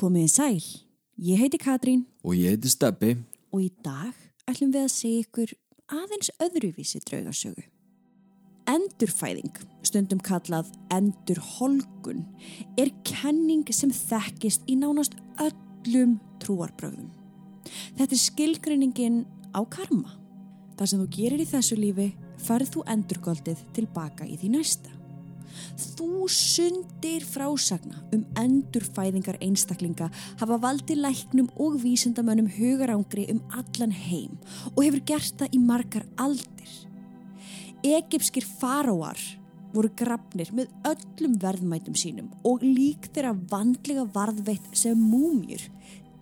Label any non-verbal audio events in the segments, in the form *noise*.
Komiði sæl, ég heiti Katrín Og ég heiti Steppi. og í dag ætlum við að segja ykkur aðeins öðruvísi draugasögu. Endurfæðing, stundum kallað endurholgun, er kenning sem þekkist í nánast öllum trúarbröðum. Þetta er skilgreiningin á karma. Það sem þú gerir í þessu lífi farð þú endurgoldið tilbaka í því næsta. Þúsundir frásagna um endurfæðingar einstaklinga hafa valdi læknum og vísindamönnum hugarangri um allan heim og hefur gert það í margar aldir. Egipskir faróar voru grafnir með öllum verðmætum sínum og lík þeirra vandlega varðveitt sem múmjur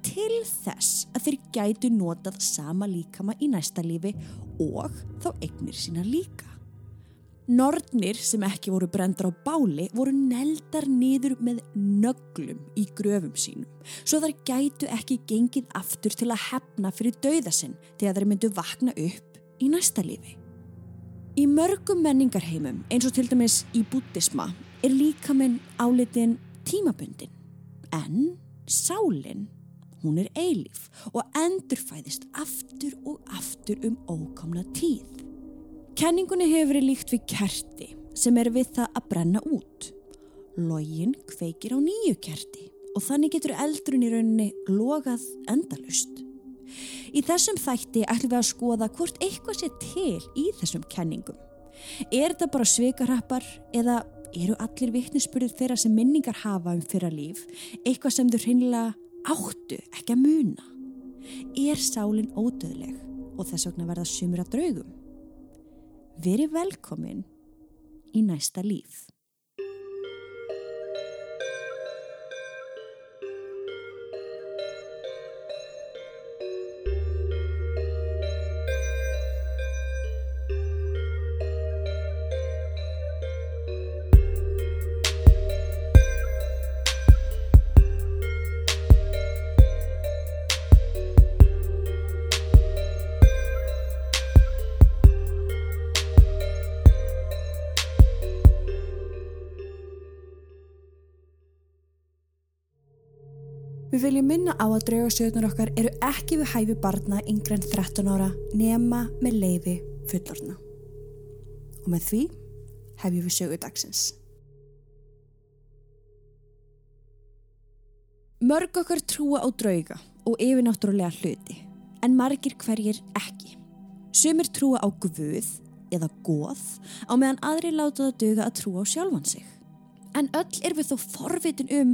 til þess að þeir gætu notað sama líkama í næsta lífi og þá eignir sína líka. Nornir sem ekki voru brendar á báli voru neldar niður með nöglum í gröfum sínum svo þar gætu ekki gengið aftur til að hefna fyrir dauðasinn þegar þeir myndu vakna upp í næsta lífi. Í mörgum menningarheimum eins og til dæmis í búttisma er líkaminn álitin tímabundin en sálinn hún er eilíf og endurfæðist aftur og aftur um ókomna tíð. Kenningunni hefur verið líkt við kerti sem er við það að brenna út. Lógin kveikir á nýju kerti og þannig getur eldrun í rauninni logað endalust. Í þessum þætti ætlum við að skoða hvort eitthvað sé til í þessum kenningum. Er þetta bara sveikarhappar eða eru allir vittnisspurðir þeirra sem minningar hafa um fyrra líf eitthvað sem þau hreinlega áttu ekki að muna? Er sálinn ódöðleg og þess vegna verða sumur að draugum? Veri velkomin í næsta líf. Við viljum minna á að draugasögnar okkar eru ekki við hæfi barna yngre en 13 ára nema með leiði fullorna. Og með því hefjum við sögu dagsins. Mörg okkar trúa á drauga og yfirnáttúrulega hluti, en margir hverjir ekki. Sumir trúa á guð eða goð á meðan aðri láta það döga að trúa á sjálfan sig. En öll er við þó forvitin um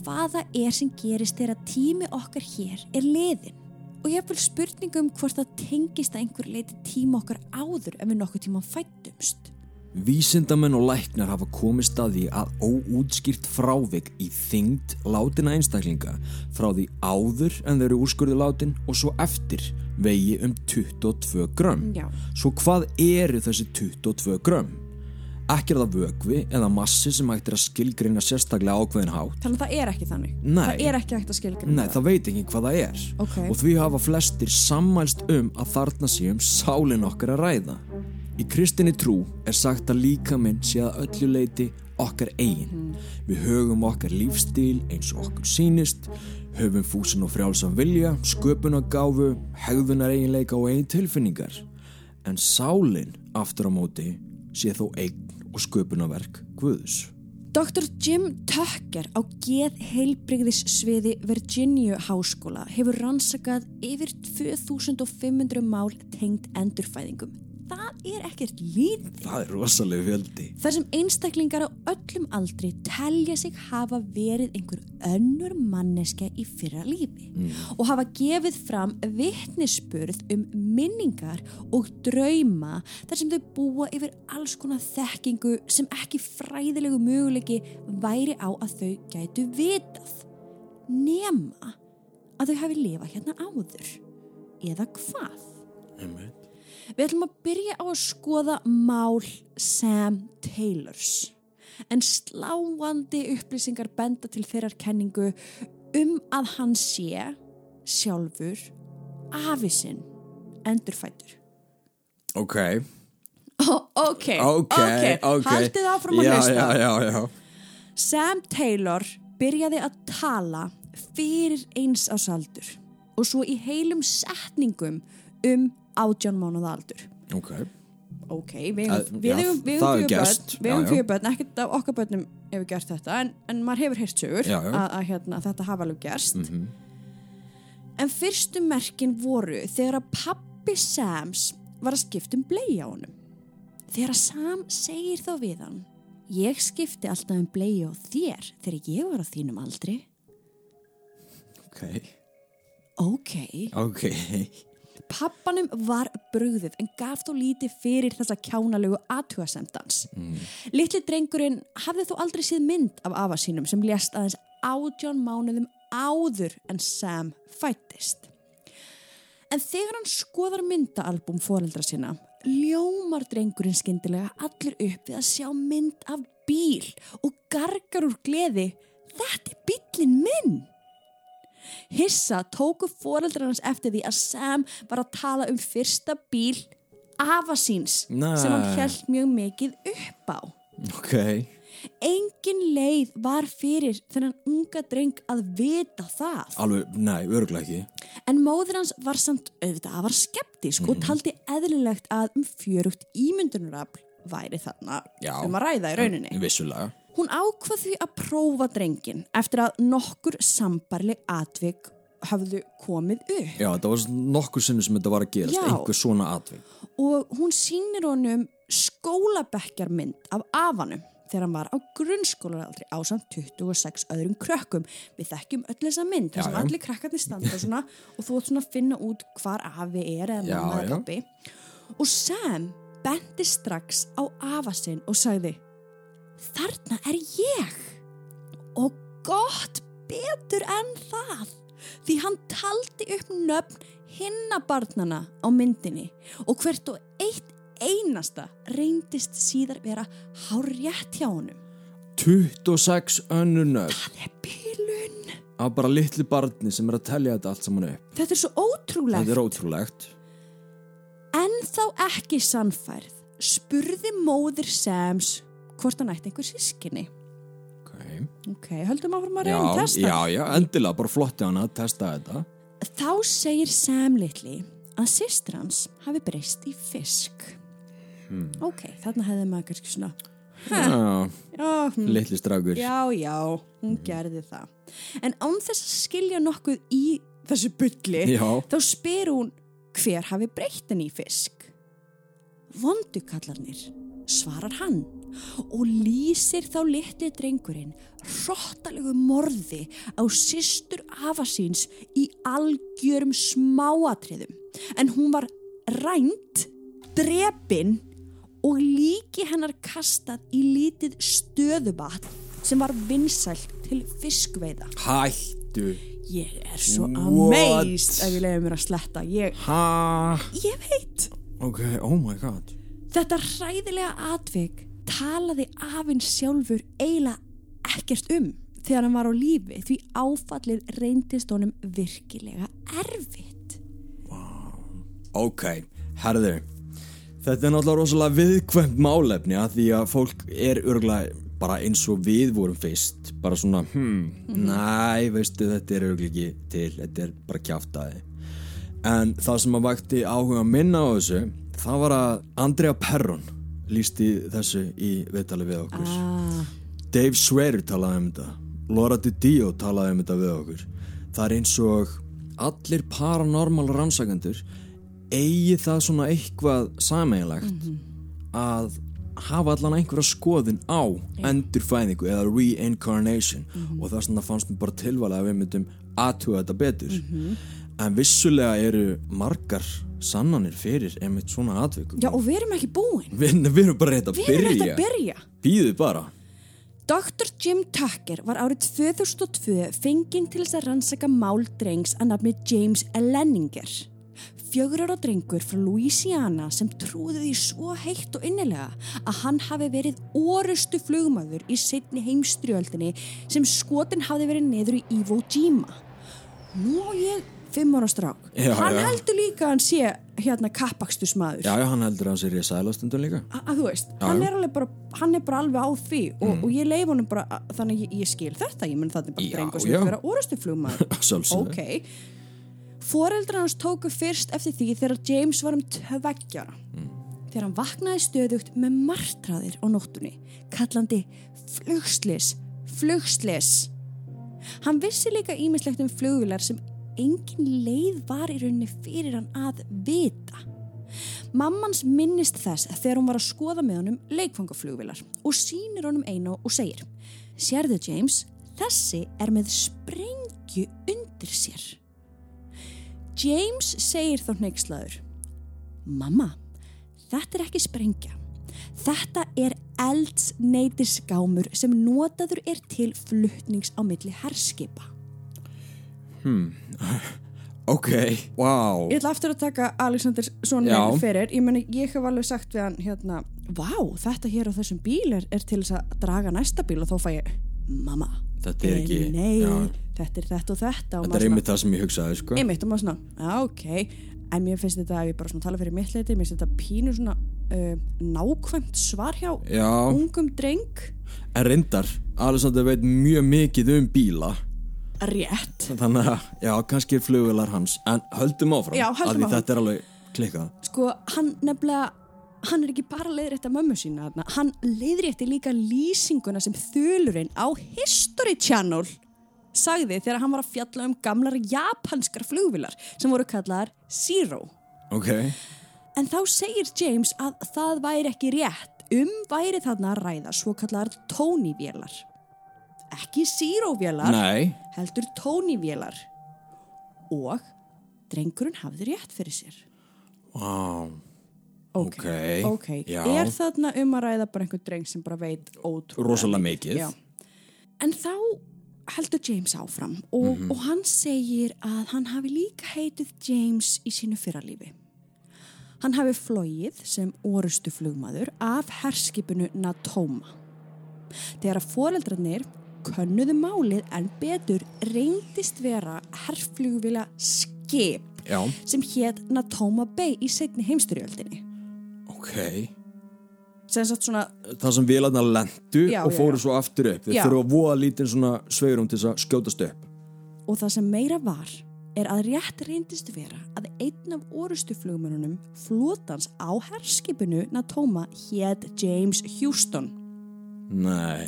hvaða er sem gerist þegar tími okkar hér er liðin. Og ég hef vel spurningum hvort það tengist að einhver leiti tíma okkar áður ef við nokkuð tíma fættumst. Vísindamenn og læknar hafa komist að því að óútskýrt frávik í þyngd látina einstaklinga frá því áður en þau eru úrskurðu látin og svo eftir vegi um 22 grömm. Já. Svo hvað eru þessi 22 grömm? Ekki er það vögvi eða massi sem hægt er að skilgreina sérstaklega ákveðin hátt. Þannig að það er ekki þannig. Nei. Það er ekki hægt að skilgjörna Nei, það veit ekki hvað það er. Ok. Og því hafa flestir sammælst um að þarna sé um sálinn okkar að ræða. Í kristinni trú er sagt að líkaminn sé að öllu leiti okkar eigin. Við höfum okkar lífstíl eins og okkur sýnist, höfum fúsin og frjálsam vilja, sköpunargáfu, hegðunar eiginleika og eigin tilfinningar. En sálinn, aftur á móti, sé þó eigin og sköpunarverk Guðs. Dr. Jim Tucker á geð heilbrigðis sviði Virginia háskóla hefur rannsakað yfir 2500 mál tengd endurfæðingum. Það er ekkert lítið. Það er rosalega fjöldi. Þar sem einstaklingar á öllum aldri telja sig hafa verið einhver önnur manneskja í fyrra lífi og hafa gefið fram vittnisspurð um minningar og drauma þar sem þau búa yfir alls konar þekkingu sem ekki fræðilegu möguleiki væri á að þau gætu vitað nema að þau hafi lifað hérna áður eða hvað. Einmitt. Við ætlum að byrja á að skoða mál Sam Taylors. En sláandi upplýsingar benda til þeirrar kenningu um að hann sé sjálfur afisinn endurfættur. Ok, *laughs* Oh, ok, ok, ok. Haldið áfram að hlusta. Já, já, já. Sam Taylor byrjaði að tala fyrir eins ás aldur og svo í heilum setningum um átján mánuða aldur. Ok. Ok, við er fjögur börn, ekkert af okkar börnum hefur gert þetta, en, en maður hefur heyrt sögur að, hérna, þetta hafa alveg gerst. Mhm. En fyrstu merkin voru þegar að pappi Sams var að skipta um blei á honum. Þegar að Sam segir þá við hann, ég skipti alltaf um blei á þér þegar ég var á þínum aldri. Ok. Ok, Ok. Pappanum var brugðið en gaf þó lítið fyrir þessa kjánalegu aðtugasemdans. Mm. Litli drengurinn hafði þó aldrei síð mynd af afa sínum sem lést aðeins átján mánuðum áður en Sam fættist. En þegar hann skoðar myndaalbum foreldra sinna, ljómar drengurinn skyndilega allir upp við að sjá mynd af bíl og gargar úr gleði. Þetta er bílinn minn! Hissa tóku foreldrar hans eftir því að Sam var að tala um fyrsta bíl afa síns Nei. sem hann held mjög mikið upp á. Ok. Engin leið var fyrir þennan unga dreng að vita það. Alveg, nei, örgulega ekki. En móður hans var samt auðvitað að var skeptisk og taldi eðlilegt að um fjörugt ímyndunarafl væri þarna Já. um að ræða í rauninni. Vissulega. Hún ákvað því að prófa drengin eftir að nokkur sambarleg atvik hafðu komið upp. Já, þetta var nokkur sinnum sem þetta var að gerast. Já. Einhver svona atvik. og hún sýnir honum skólabekkjarmynd af afanum þegar hann var á grunnskólaraldri á samt 26 öðrum krökkum. Við þekkjum öll þessa mynd, þess að allir krakkarnir standa *laughs* svona og þú ert svona að finna út hvar afi er eða mamma já. pappi. Og Sam bendi strax á afa sinn og sagði Þarna er ég! Og gott betur en það! Því hann taldi upp nöfn hinnabarnana á myndinni og hvert og eitt einasta reyndist síðar vera hárétt hjá honum. 26 önnur nöfn Það er bílun! af bara litli barni sem er að telja þetta allt saman upp. Þetta er svo ótrúlegt. Þetta er ótrúlegt. En þá ekki sannfærð spurði móðir Sams hvort hann ætti einhver sískinni. Ok. Ok, höldum áfram að reyna að testa. já, já, endilega, bara flotti hana að testa þetta. Þá segir Sam litli að systir hans hafi breyst í fisk. Ok, þarna hefði maður kannski svona, Já, já, hm, litli strákur. já, já, hún gerði það. En án þess að skilja nokkuð í þessu bulli, Já. þá spyr hún hver hafi breytt henni í fisk. Vondukallarnir, svarar hann og lýsir þá litli drengurinn hróttalegu morði á systur afa síns í algjörum smáatriðum. En hún var rænt, drepin og líki hennar kastað í lítið stöðubat sem var vinsælt til fiskveiða. Hættu. Ég er svo amazed ef ég leiði mér að sletta. Ég, ég veit. Ok, oh my god. Þetta hræðilega atvik talaði afinn sjálfur eiginlega ekkert um þegar hann var á lífi því áfallið reyndist honum virkilega erfitt. Ok, herðu. Þetta er náttúrulega rosalega viðkvæmt málefni að því að fólk er örgulega bara eins og við vorum fyrst. Bara svona, hmm, næ, veistu, þetta er örgulega ekki til, þetta er bara kjáftaði. En það sem að vakti áhuga minna á þessu, það var að Andrea Perron lísti þessu í viðtali við okkur. Ah, Dave Swear talaði um þetta. Laura DiDio talaði um þetta við okkur. Það er eins og allir paranormal rannsakendur eigi það svona eitthvað sameiginlegt að hafa allan einhverja skoðun á endurfæðingu eða reincarnation. Og það svona fannst mér bara tilvælega að við myndum aðtuga þetta betur. En vissulega eru margar sannanir fyrir einmitt svona atvikum já og við erum ekki búin. við, við erum bara reynd að Við erum byrja þetta að byrja. býðu bara Dr. Jim Tucker var árið 2002 fenginn til þess að rannsaka mál drengs að nafni James Lenninger. Fjögur ára drengur frá Louisiana sem trúði því svo heitt og innilega að hann hafi verið orustu flugmaður í setni heimstriöldinni sem skotin hafi verið neður í Iwo Jima. Nú á ég fimm ára strák. Já, hann já. heldur líka að hann sé hérna kappakstusmaður. Já, já, hann heldur að hann sér í sælastundum líka. Að þú veist, hann er bara hann er bara alveg á því og, og ég leif honum bara að- þannig ég, ég skil þetta, ég menn það er bara drengur sem er vera orustuflugmaður *laughs* ok. Foreldrar hans tóku fyrst eftir því þegar James var um tveggjara þegar hann vaknaði stöðugt með martraðir á nóttunni kallandi flugslis flugslis hann vissi líka ímislegt um flugvilar sem engin leið var í rauninni fyrir hann að vita Mammans minnist þess þegar hún var að skoða með honum leikfangaflugvilar og sýnir honum einu og segir Sérðu James, þessi er með sprengju undir sér. James segir þá neykslaður Mamma, þetta er ekki sprengja. Þetta er eldsneitisgámur sem notaður er til fluttnings á milli herskipa. *laughs* Ok, wow. Ég ætla aftur að taka Alexander svona fyrir. Ég meni, ég hef alveg sagt við hann hérna, vá, þetta hér á þessum bíl er, er til þess að draga næsta bíl og þá fæ ég, mamma, Þetta er ekki nei, já, þetta er þetta og þetta. og Þetta er einmitt það sem ég hugsaði sko. einmitt og maður svona, já ok. En mér finnst þetta, ef ég bara svona tala fyrir mitt leiti mér finnst þetta pínu svona uh, nákvæmt svar hjá Já, ungum dreng. En reyndar Alexander veit mjög mikið um bíla rétt Þannig að, já, kannski er flugvelar hans En höldum áfram Já, höldum af því áfram. Þetta er alveg klikkað sko, hann nefnilega hann er ekki bara leiðrétt að mömmu sína þarna. hann leiðrétti líka lýsinguna sem þulurinn á History Channel sagði þegar hann var að fjalla um gamlar japanskar flugvilar sem voru kallaðar Zero Ok, En þá segir James að það væri ekki rétt um væri þarna að ræða svo kallar tónivélar. Ekki zero-vélar, nei heldur tónivélar. Og drengurinn hafði rétt fyrir sér. Wow, Ok, Ok, ok. já. Er þarna um að ræða bara einhver dreng sem bara veit ótrúlega rosalega mikið Já. En þá heldur James áfram og, Mhm. og hann segir að hann hafi líka heitið James í sínu fyrralífi. Hann hafi flóið sem orustu flugmaður af herskipinu Natoma. Þegar að foreldrarnir könnuðu málið en betur reyndist vera herflugvila skip Já, sem hétt Natoma Bay í setni heimstyrjöldinni. ok Sem svona Það sem vélarnar lendu Já, og fóru já. svo aftur upp Þeir þurfa að voða lítinn svona sveirum til þess að skjótast upp Og það sem meira var er að rétt reyndist vera að einn af orustuflugmörunum flotans á herskipinu Natoma hétt James Houston. Nei,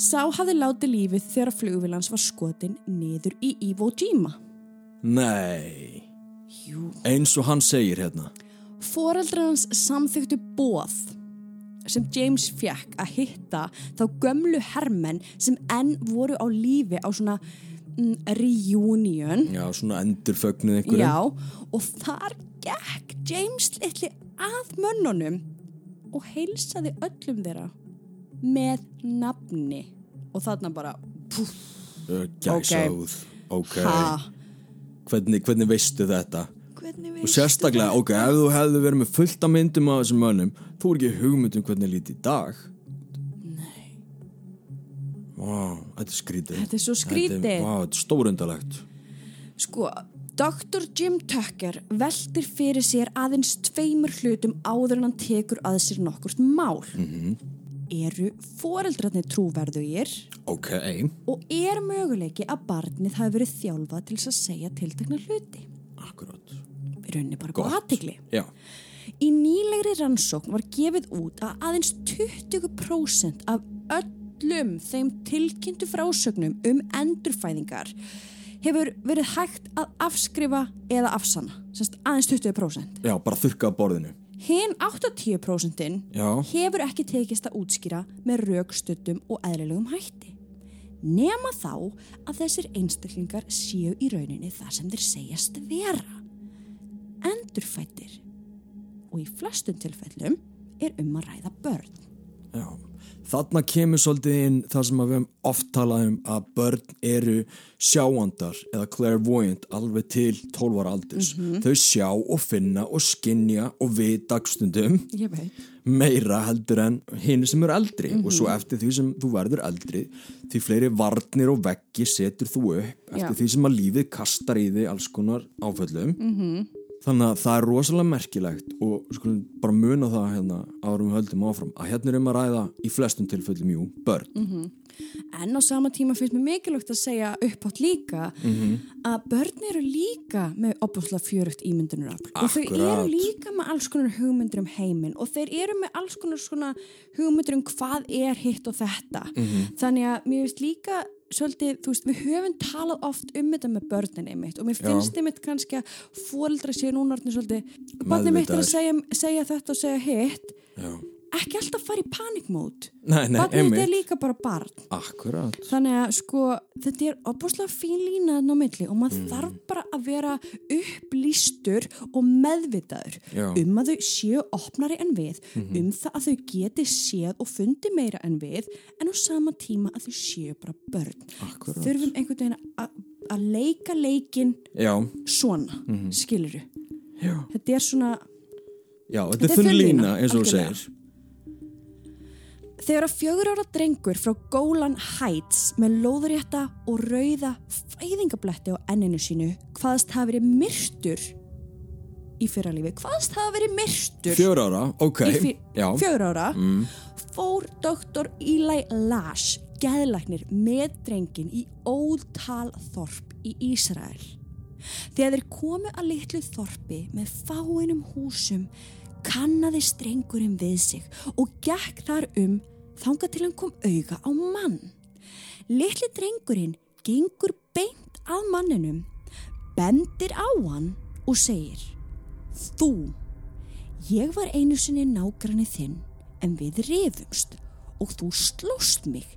Sá hafði látið lífið þegar flugvilans var skotin niður í Iwo Jima. nei. Jú. Eins og hann segir hérna. Foreldrar hans samþyktu bóð sem James fekk að hitta þá gömlu hermenn sem enn voru á lífi á svona mm, reunion. Já, svona endurfögnuð einhverjum. Já, og þar gekk James litli að mönnunum og heilsaði öllum þeirra með nafni. Og þarna bara púf, Gæsáð, ok, ha, Hvernig, hvernig veistu þetta? hvernig Og veist sérstaklega, ok, ef þú hefði verið með fullt af myndum af þessum mönnum þú er ekki hugmynd um hvernig líti í dag. Nei, Vá, þetta er skrítið. Þetta er svo skrítið. Þetta er, vá, þetta er stórundalegt sko, Dr. Jim Tucker veltir fyrir sér aðeins tveimur hlutum áður en hann tekur að sér nokkurt mál Eru foreldrarnir trúverðugir Ok, og er möguleiki að barnið hafi verið þjálfað til að segja tiltekna hluti akkurát við rauninni bara Gott. góð aðtegli. Já, Í nýlegri rannsókn var gefið út að aðeins 20% af öllum þeim tilkynntu frásögnum um endurfæðingar hefur verið hægt að afskrifa eða afsanna, aðeins 20%. já, bara þurka á borðinu Hinn 80% Já, hefur ekki tekist að útskýra með rökstutum og eðlilegum hætti. Nema þá að þessir einstaklingar séu í rauninni það sem þeir segjast vera. Endurfættir. Og í flestum tilfellum er um að ræða börn. já þarna kemur svolítið inn það sem við höfum oft talað um að börn eru sjáandar eða clairvoyant alveg til 12 ára aldurs. Þau sjá og finna og skinja og við dagstundum meira heldur en hinn sem eru eldri og svo eftir því sem þú verður eldri því fleiri varnir og veggi setur þú upp eftir Já. því sem að lífið kastar í þig alls konar áföllum -hmm. Þannig að það er rosalega merkilegt og skulum bara muna það hérna árum við höldum áfram að hérna er um að ræða í flestum tilfellum, jú, börn. En á sama tíma finnst mér mikilvægt að segja uppátt líka að börn eru líka með opaslega fjörugt ímyndunarafl. Og þau eru líka með alls konar hugmyndir um heiminn og þeir eru með alls konar svona hugmyndir um hvað er hitt og þetta. Þannig að mér finnst líka svolítið, þú veist, við höfum talað oft um þetta með börnin einmitt og mér finnst einmitt kannski að fóreldra séu núna svolítið, barnið mitt er að segja, segja þetta og segja hitt. Já. Ekki alltaf fara í panikmót barnið mitt er líka bara barn Akkurat Þannig að sko þetta er opaslega fín lína þarna á milli og maður Mm. þarf bara að vera upplýstur og meðvitaður Já. Um að þau séu opnari en við, um það að þau geti séð og fundi meira en við en á sama tíma að þau séu bara börn. Akkurat. Þurfum einhvern veginn að, leika leikin Já, svona, mm Mhm. skiluru. já, Þetta er svona, já, þetta Þetta er þunn lína, eins og þú segir Þegar að fjögur ára drengur frá Golan Heights með lóðurétta og rauða fæðingabletti á enninu sínu hvaðast hafa verið myrtur í fyrralífi, hvaðast hafa verið myrtur Fjör ára, ok. fjögur ára fór doktor Eli Lash geðlæknir með drengin í ótal þorp í Ísrael. Þegar þeir komu að litlu þorpi með fáinum húsum kannaði strengurinn við sig og gekk þar um þangað til hann kom auga á mann. Litli drengurinn gengur beint að manninum, bendir á hann og segir Þú, ég var einu sinni nágranni þinn en við rifumst og þú slóst mig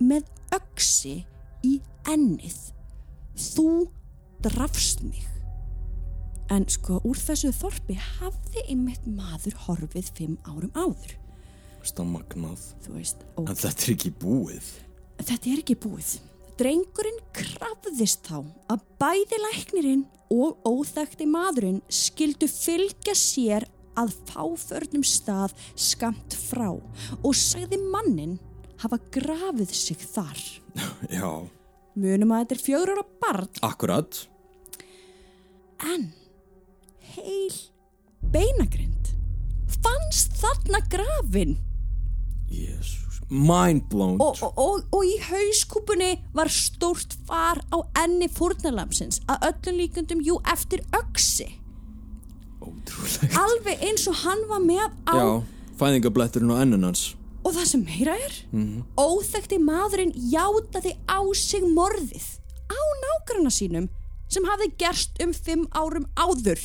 með öksi í ennið. Þú drafst mig. En sko úr þessu þorpi hafði einmitt maður horfið fimm árum áður. Það magnað? Þú veist, og En þetta er ekki búið. Þetta er ekki búið. Drengurinn krafðist þá að bæði læknirinn og óþækti maðurinn skildu fylgja sér að fáförnum stað skamt frá og sagði mannin hafa grafið sig þar. *laughs* Já, Munum að þetta er fjögur ára barn. Akkurat. En heil beinagrind fannst þarna grafin Jésús, mind blown og, og, og, og í hauskúpunni var stórt far á enni fórnalamsins að öllum líkundum jú eftir öksi Ótrúlegt. Alveg eins og hann var með á Já, fæðingabletturinn á ennun hans. Og það sem meira er óþekti maðurinn játaði á sig morðið á nágrana sínum sem hafði gerst um fimm árum áður.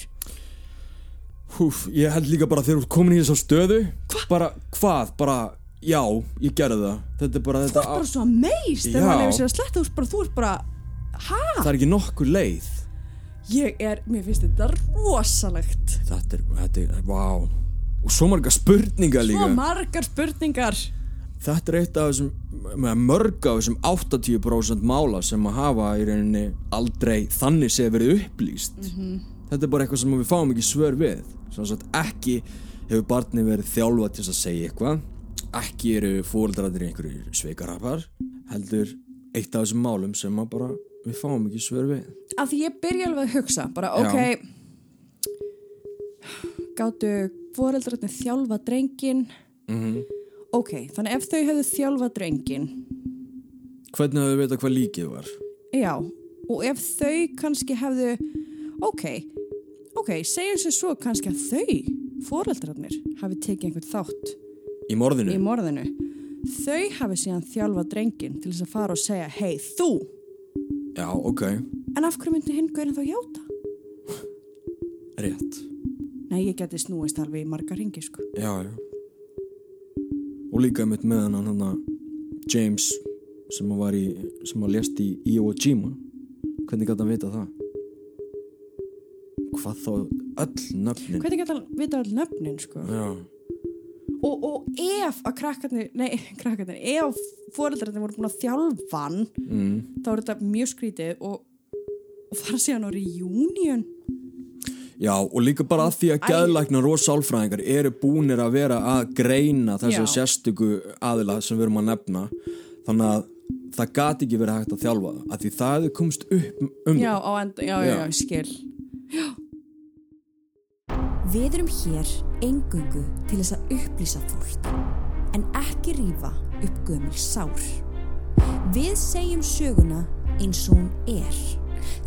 Húf, ég held líka bara þegar þú komin í þessa stöðu. Hva? Bara, hvað? Bara, já, ég gerði það. Þetta er bara þú þetta ert bara svo amazed þegar maður hefur sér að sletta þú ert bara, þú ert bara hæ? Það er ekki nokkur leið. Ég er, mér finnst þetta rosalegt. Þetta er, þetta er, vá. Og svo marga spurningar líka. Svo margar spurningar. Þetta er eitt af þessum með mörg af þessum 80% mála sem að hafa í rauninni aldrei þannig sé verið upplýst. Þetta er bara eitthvað sem við fáum ekki svör við. Svo að ekki hefur barni verið þjálfa til að segja eitthvað Ekki eru fóreldrarnir í einhverju sveikarapar Heldur eitt af þessum málum sem bara við fáum ekki svör við. Af því ég byrja alveg að hugsa bara Já. ok Gáttu foreldrarnir þjálfa drengin mm Ok, þannig ef þau hefðu þjálfa drengin Hvernig hafðu vita hvað líkið var? Já, og ef þau kannski hefðu ok, ok, segjum sér svo kannski að þau foreldrarnir hafi tekið einhvern þátt Í morðinu? í morðinu þau hafi síðan þjálfa drengin til þess að fara og segja hei þú, Já, ok, en af hverju myndi hinn gaurin þá játa? rétt Nei, ég geti snúist alveg í marga ringi sko. Já, já Og líka einmitt með hann hann hann James sem að var í sem að lést í Iwo Jima hvernig gæti hann vita það? Hvað þá öll nöfnin? Hvernig geta hann vita all nöfnin sko? Já og, og ef að krakkarnir nei, *laughs* krakkarnir, ef fóreldrarnir voru búin að þjálfa hann mm. þá er þetta mjög skrítið og, og fara síðan á reunion Já, og líka bara að því að Æ. geðlæknar og sálfræðingar eru búnir að vera að greina þessu Já. sérstöku aðila sem við erum að nefna þannig að það gati ekki verið hægt að þjálfa það að því það hefði komst upp um já, á enda, já, já, Já. já, skil Við erum hér engungu til þess að upplýsa fólk, en ekki rífa upp gömul sár. Við segjum söguna eins og hún er,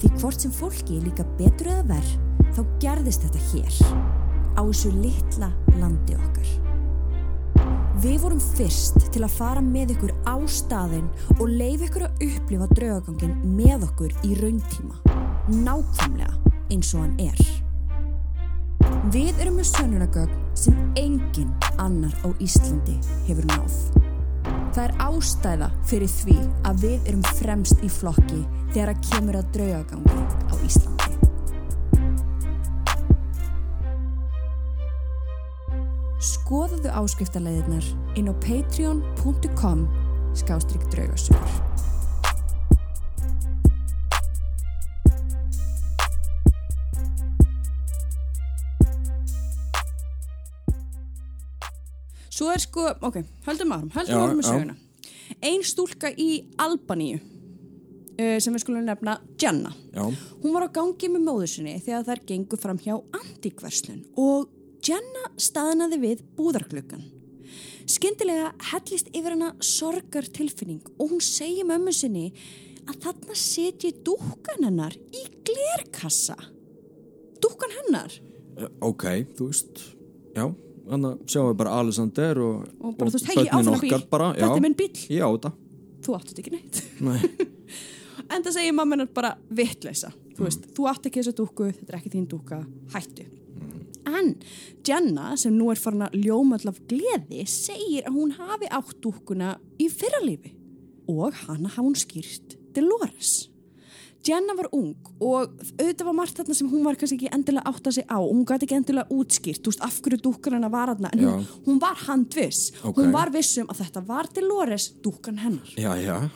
því hvort sem fólki er líka betur eða verð, þá gerðist þetta hér, á þessu litla landi okkar. Við vorum fyrst til að fara með ykkur á staðinn og leif ykkur að upplifa draugagangin með okkur í rauntíma, nákvæmlega eins og hann er. Við erum með sönnunagögn sem engin annar á Íslandi hefur náð. Það er ástæða fyrir því að við erum fremst í flokki þegar að kemur að draugagangi á Íslandi. Skoðuðu áskriftarleiðirnar inn á patreon.com skástrygg draugasögur. Svo er sko, ok, höldum árum, höldum Já, árum með söguna. Ein stúlka í Albaníu uh, sem við skulum nefna Jenna. Já, Hún var á gangi með móður sinni þegar þær gengur fram hjá antíkverslun og Jenna staðnaði við búðarklukkan. Skyndilega hellist yfir hana sorgar tilfinning og hún segi mömmu sinni að þarna setji dúkkan hennar í glerkassa. Dúkkan hennar. eh, ok, þú veist Já, þannig að sjáum við bara Alexander og, Og bara, veist, hei, börnin okkar bara, já. Þetta er minn bíl. Já, Þú átti þetta ekki neitt. Nei, *laughs* En það segir mamma hennar bara vittleysa. Þú veist, þú átt ekki þessa dúkku, þetta er ekki þín dúkka, hættu. En Jenna, sem nú er farin að ljómall af gleði, segir að hún hafi átt dúkkuna í fyrralífi. Og hana hafa hún skýrt Dolores. Jenna var ung og auðvitað var margt þarna sem hún var kannski ekki endilega átt að sig á og hún gæti ekki endilega útskýrt, þú veist, af hverju dúkkan hennar var þarna, en hún, hún var handviss. Ok. Hún var vissum að þetta var Dolores dúkkan hennar. já, já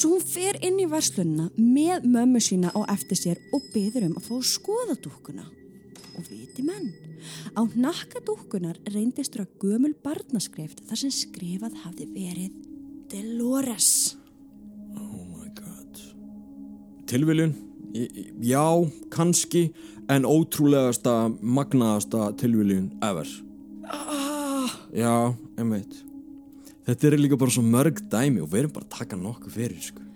Svo hún fer inn í verslunna með mömmu sína á eftir sér og byður um að fá að skoða dúkkuna. Og viti menn, á nakka dúkkunar reyndist vera gömul barnaskreift þar sem skrifað hafði verið Dolores. God Tilviljun? Já, kannski en ótrúlegasta, magnaðasta tilviljun ever Ah, Já, einmitt Þetta er líka bara svo mörg dæmi og við erum bara að taka nokkuð fyrir sko.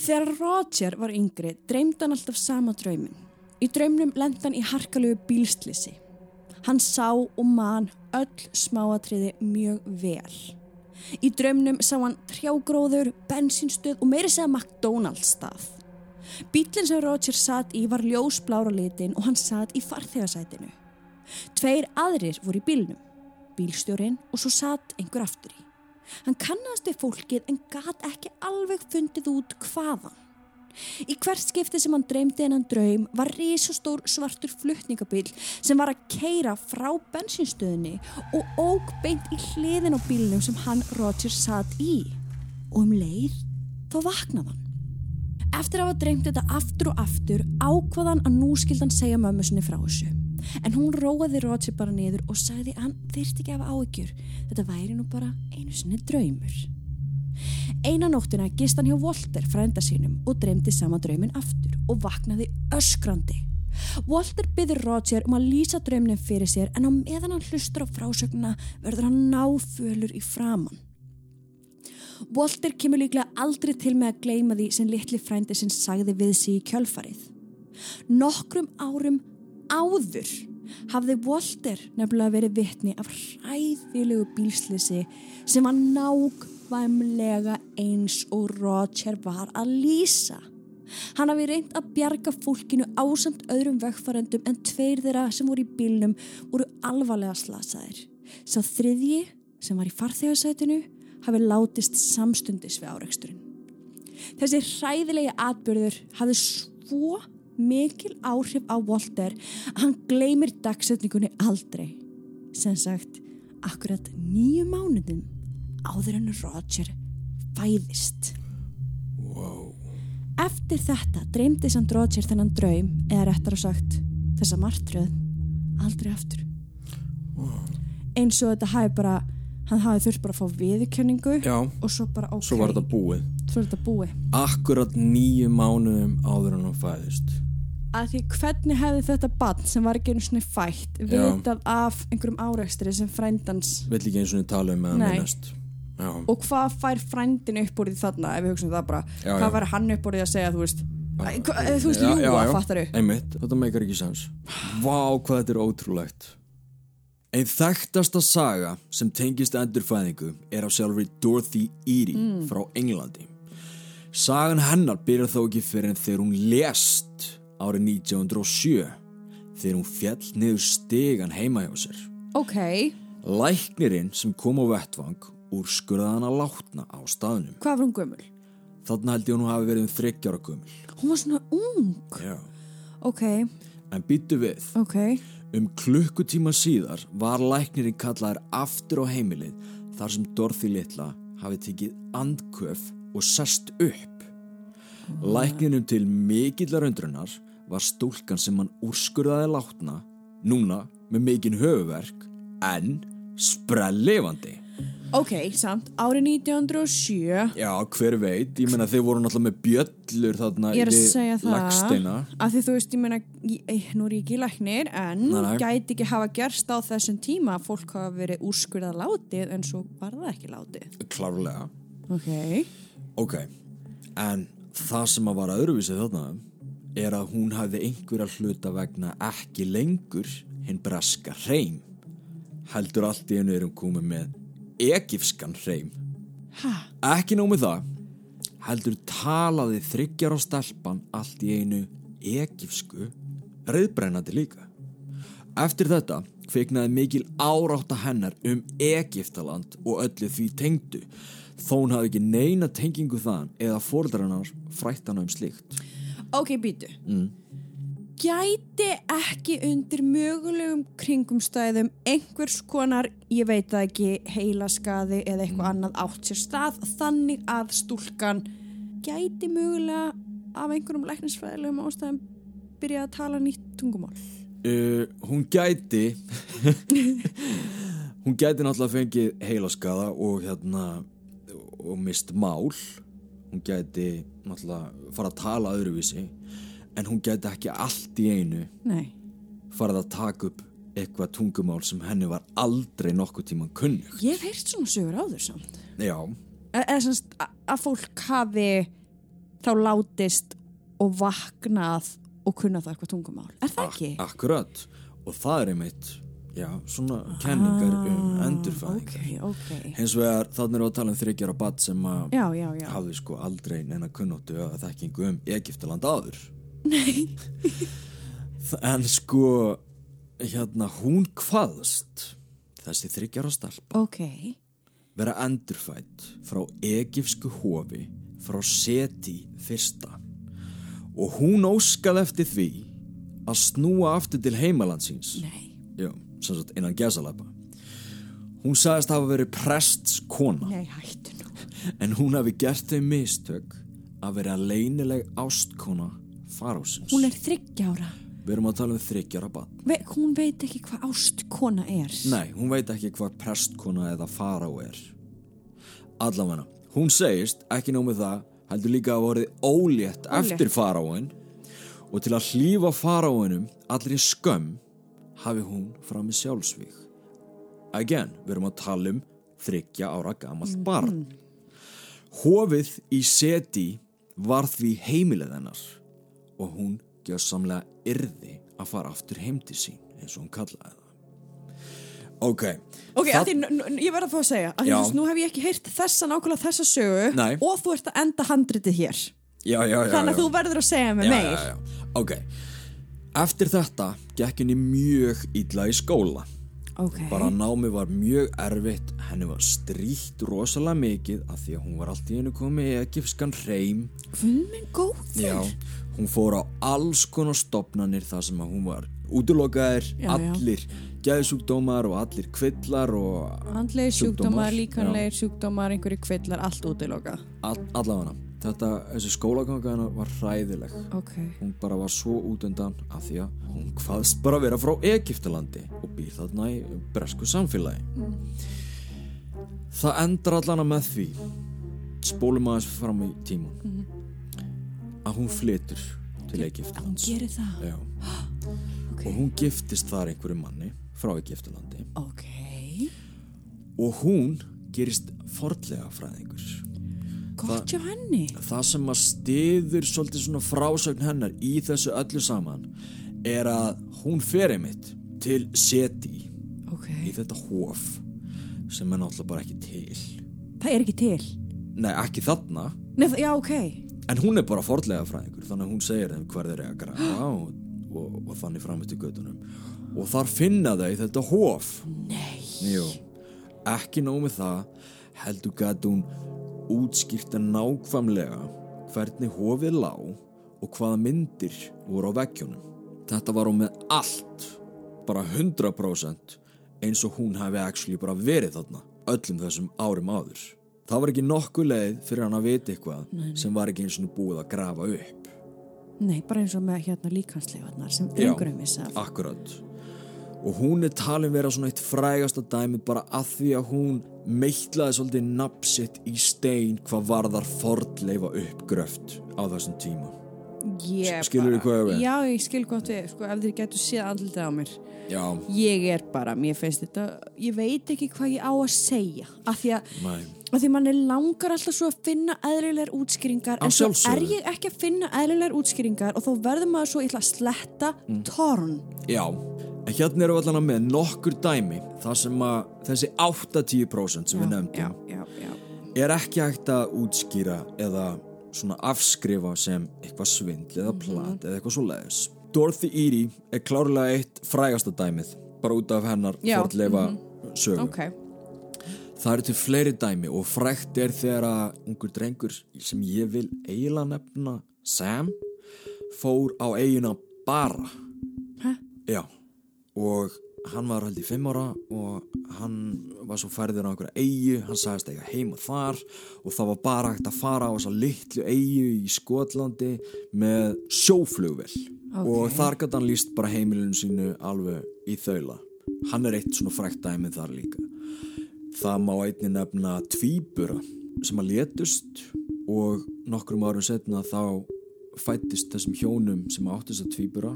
Þegar Roger var yngri dreymdi hann alltaf sama draumin. Í draumnum lendi hann í harkalegu bílslisi. Hann sá og man öll smáatriði mjög vel. Í draumnum sá hann trjágróður, bensinstöð og meiri segja McDonalds stað. Bílinn sem Roger satt í var ljósblára litin og hann satt í farþegarsætinu. Tveir aðrir voru í bílnum, bílstjórin og svo satt einhver aftur í. Hann kannast við fólkið en gat ekki alveg fundið út hvaðan. Í hvert skipti sem hann dreymdi hennan draum var risastór svartur flutningabíl sem var að keira frá bensinstöðinni og óg beint í hliðin á bílnum sem hann Roger satt í. Og um leið þá vaknaði hann. Eftir að hafa dreymt þetta aftur og aftur ákvaðan að nú skildi hann segja mömmu sinni frá þessu. En hún róaði Roger bara niður og sagði að hann þyrfti ekki hafa áhyggjur. Þetta væri nú bara einu sinni draumur. Eina nóttina gist hann hjá Walter frænda sínum og dreymdi sama draumin aftur og vaknaði öskrandi. Walter byður Roger um að lýsa draumnin fyrir sér en á meðan hann hlustur á frásögnuna verður hann náfölur í framann. Walter kemur líklega aldrei til með að gleyma því sem litli frændi sinn sagði við sig í kjölfarið. Nokkrum árum áður hafði Walter nefnilega verið vitni af hræðilegu bílslisi sem var nákvæmlega eins og Roger var að lýsa. Hann hafi reynd að bjarga fólkinu ásamt öðrum vegfarendum en tveir þeirra sem voru í bílnum voru alvarlega slasaðir. Sá þriðji sem var í farþegarsætinu hafi látist samstundis við áreiksturinn. Þessi hræðilegi atbyrður hafði svo mikil áhrif á Walter að hann gleymir dagsetningunni aldrei. sem sagt akkurat nýju mánuðum áður en Roger fæðist. Wow. Eftir þetta dreymdi samt Roger þennan draum eða réttar að sagt þessa martröð aldrei aftur. Eins og þetta hafi bara, hann hafi þurft bara að fá viðurkenningu Já, og svo bara ok, svo var þetta búið. svo er þetta búið. Akkurat nýju mánuðum áður en hún fæðist. að því hvernig hefði þetta bann sem var ekki einu svona fætt vitað af einhverjum áreikstri sem frændans Vill ekki og niður tala um að minnast. Já, og hvað fær frændin upp úr því þarna ef við hugsaum það bara, Já, hvað fær hann upp úr því að segja þú veist, þú veist, ljúa, fattar þau einmitt, þetta meikar ekki sens. Vá, hvað þetta er ótrúlegt. Einn þekktasta saga sem tengist endurfæðingu er af sjálfri Dorothy Eady Mm. frá Englandi. Sagan hennar byrjar þó ekki fyrir en þegar hún lést árið 1907 þegar hún fjall niður stegan heima hjá sér. ok, Læknirinn sem kom á vettvang úrskurðaði hana látna á staðnum. hvað var hún gömul? Þannig held ég hún hafi verið um þryggjára gömul. hún var svona ung Já. ok, En býttu við, ok, um klukkutíma síðar var læknirinn kallaður aftur á heimilið þar sem Dorothy litla hafi tekið andköf og sest upp. Lækninum til mikillar undrunar var stúlkan sem hann úrskurðaði látna, núna með mikinn höfuverk, en sprellifandi. Ok, samt árið 1907 Já, hver veit, ég meina þeir voru náttúrulega með bjöllur þarna það Legsteina. að því þú veist, ég meina eh, nú er ég ekki læknir en Nei, nei. gæti ekki hafa gerst á þessum tíma að fólk hafa verið úrskurðað látið en svo var það ekki látið Klárlega. ok, Ok, en það sem að var öðruvísið þarna er að hún hafði einhverja hluta vegna ekki lengur hinn breska hreim. Heldur allt í einu er hún komið með egifskan hreim. Ekki nóg með það, heldur talaði þryggjar á stelpan allt í einu egifsku, reyðbrennandi líka. Eftir þetta kviknaði mikil árátta hennar um Egiptaland og öllu því tengdu þó hún hafði ekki neina tengingu þaðan eða fórdrannar frætt hana um slíkt. ok, býtu gæti ekki undir mögulegum kringumstæðum einhvers konar, ég veit það ekki heilaskaði eða eitthvað annað átt sér stað þannig að stúlkan gæti mögulega af einhverjum læknisfræðilegum ástæðum byrja að tala nýtt tungumál. Uh, hún gæti *laughs* hún gæti náttúrulega fengið heilaskaða og hérna og mist mál. Hún gæti náttúrulega fara að tala öðruvísi en hún gæti ekki allt í einu nei farið að taka upp eitthvað tungumál sem henni var aldrei nokkuð tíman kunnug Ég hef heyrt svona sögur áður samt. já, E- Eða semst að fólk hafi þá látist og vaknað og kunna það eitthvað tungumál. Er það ekki? ak akkurat og það er einmitt já, svona kenningar um endurfæðing Ok, ok. hins vegar þannig er að tala um þryggjara bad sem að já, já. hafði sko aldrei neina kunnóttu að þekkingu um Egiptaland áður Nei En sko hérna hún hvaðst þessi þryggjara stelpa Ok. vera endurfætt frá egifsku hofi frá Seti fyrsta og hún óskaði eftir því að snúa aftur til heimalandsins. Já, innan gesalapa Hún sagðist hafa verið prests kona Nei. En hún hafi gert þau mistök að vera leynileg ástkona farósins. Hún er þryggjára. Við erum að tala um þryggjara bann. Ve hún veit ekki hvað ástkona er. Nei, hún veit ekki hvað prestkona eða faró er. Allavega, hún segist, ekki nóg með það, heldur líka að vorið ólétt eftir faróin og til að hlýfa faróinum allir í skömm hafi hún fram með sjálfsvík. Again, við erum að tala um þryggja ára gamalt barn. Hofið í seti var því heimilið hennar og hún gjössamlega yrði að fara aftur heim til sín eins og hún kallaði það. Ok, Ok, Það- að því, ég verð að fá að segja að veist, nú hef ég ekki heyrt þessa nákvæmlega þessa sögu Nei. og þú ert að enda handritið hér já, já, já. þannig að þú verður að segja mig já, meir já, já. Ok, eftir þetta gekk henni mjög illa í skóla. Ok, Bara námi var mjög erfitt, henni var stríkt rosalega mikið af því að hún var allt í einu komið egifskan hreim. Guð minn góður Já, hún fór á alls konar stopnanir þar sem að hún var já. allir geðsjúkdómar og allir kvillar og Andlegir Sjúkdómar, líkanlegir sjúkdómar, einhverju kvillar, allt útilokað. all, allavega þetta, þessi skólaganga hennar var hræðileg Ok. hún bara var svo út undan af því að hún hvaðst bara vera frá Egiptalandi og býr þarna í bresku samfélagi það endar allana með því spólum aðeins fram í tíman að hún flytur til Egiptalands gerir það. Já. *gasps* Ok. og hún giftist þar einhverju manni frá Egiptalandi Ok. og hún gerist fordlega fræðingur henni. það sem að stiður svolítið svona frásögn hennar í þessu öllu saman er að hún fer einmitt til Seti Ok. í þetta hof sem er náttúrulega bara ekki til Það er ekki til. nei ekki þarna Nei, það- já, ok. en hún er bara fordlega fræðingur þannig að hún segir þeim hver þeir eiga að grafa *gasps* og, og, og þannig fram eftir gödunum og þar finna þau þetta hof Nei. Jú, ekki nóg með það heldur gæti hún útskýrta nákvæmlega hvernig hofið lá og hvaða myndir voru á veggjónum. Þetta var hún með allt, bara 100% eins og hún hefði actually bara verið þarna öllum þessum árum áður. Það var ekki nokkuð leið fyrir hann að vita eitthvað sem var ekki eins og búið að grafa upp. Nei, bara eins og með hérna líkansleifarnar sem drengurinn vissi af. Akkurat og hún er talin vera svona eitt frægasta dæmi bara að því að hún meitlaði svolítið napsitt í stein hvað varðar fordleifa uppgröft á þessum tíma Ég Skilurðu bara- hvað á við? Já, ég skil gott við, sko, ef þið getur séð andlitið á mér. Já, Ég er bara, mér finnst þetta, ég veit ekki hvað ég á að segja. Af því að, af því að manni langar alltaf svo að finna eðlilegar útskýringar. Að En svo er ég ekki að finna eðlilegar útskýringar og þá verður maður svo, að sletta Mm. torn. já en hérna erum við allan með nokkur dæmi þar sem að þessi 80% sem við nefndum Já, já, já. er ekki hægt að útskýra eða svona afskrifa sem eitthvað svindl eða plat eða eitthvað svo leiðis. Dorothy Eady er klárlega eitt frægasta dæmið bara út af hennar fordleifa sögu. Ok, Það eru til fleiri dæmi og frækt er þegar að ungur drengur sem ég vil eiginlega nefna Sam fór á eigina bara. Hæ? Já, og hann var held í fimm ára og hann var svo færður á einhverja eigu, hann sagðist eiga heima þar og það var bara hægt að fara á þessa litlu eigu í Skotlandi með sjóflugvel Ok. og þar gæti hann líst bara heimilinu sínu alveg í þaula. Hann er eitt svona frækt dæmið þar líka. Það má einni nefna tvíbura sem að létust og nokkrum árum setna þá fættist þessum hjónum sem áttu þess að tvíbura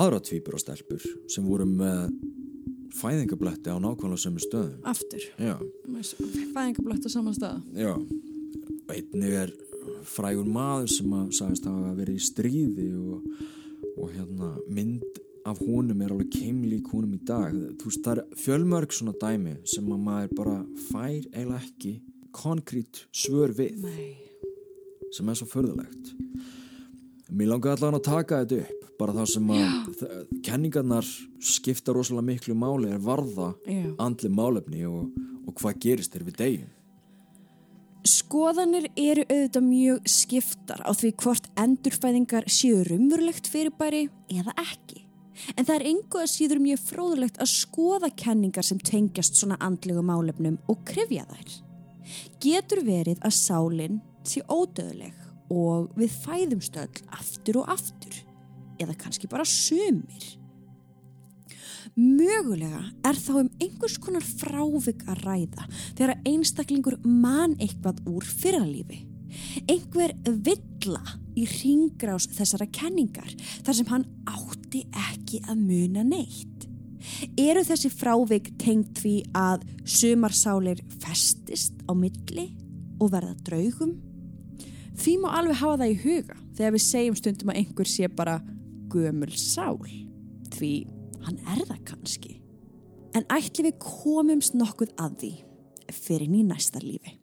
aðra tvíburastelpur sem voru með fæðingabletti á nákvæmlega sömu stöðum. aftur. Já, Fæðingablögt á saman stað. já. Einnig er frægur maður sem að sagðist hafa verið í stríði og, og hérna mynd af honum er alveg keimlík honum í dag. Þú veist, það er fjölmörg svona dæmi sem að maður bara fær eiginlega ekki konkrét svör við Nei. sem er svo förðulegt. Mér langar allavega að taka þetta upp bara það sem að þ- kenningarnar skipta rosalega miklu máli er varða Já. andli málefni og, og hvað gerist þegar við deyjum. Skoðanir eru auðvitað mjög skiptar á því hvort endurfæðingar séu rumurlegt fyrirbæri eða ekki. En það er engu að síður mjög fróðulegt að skoða kenningar sem tengjast svona andlegu málefnum og krifja þær. Getur verið að sálinn sé ódöðleg og við fæðumstöll aftur og aftur eða kannski bara sumir. Mögulega er þá um einhvers konar frávik að ræða þegar einstaklingur man eitthvað úr fyrralífi. Einhver villa í ringrás þessara kenningar þar sem hann átti ekki að muna neitt. Eru þessi frávik tengt því að sumarsálir festist á milli og verða draugum? Því má alveg hafa það í huga þegar við segjum stundum að einhver sé bara gömul sál. Því hann er það kannski. En ætli við komumst nokkuð að því fyrir í næsta lífi.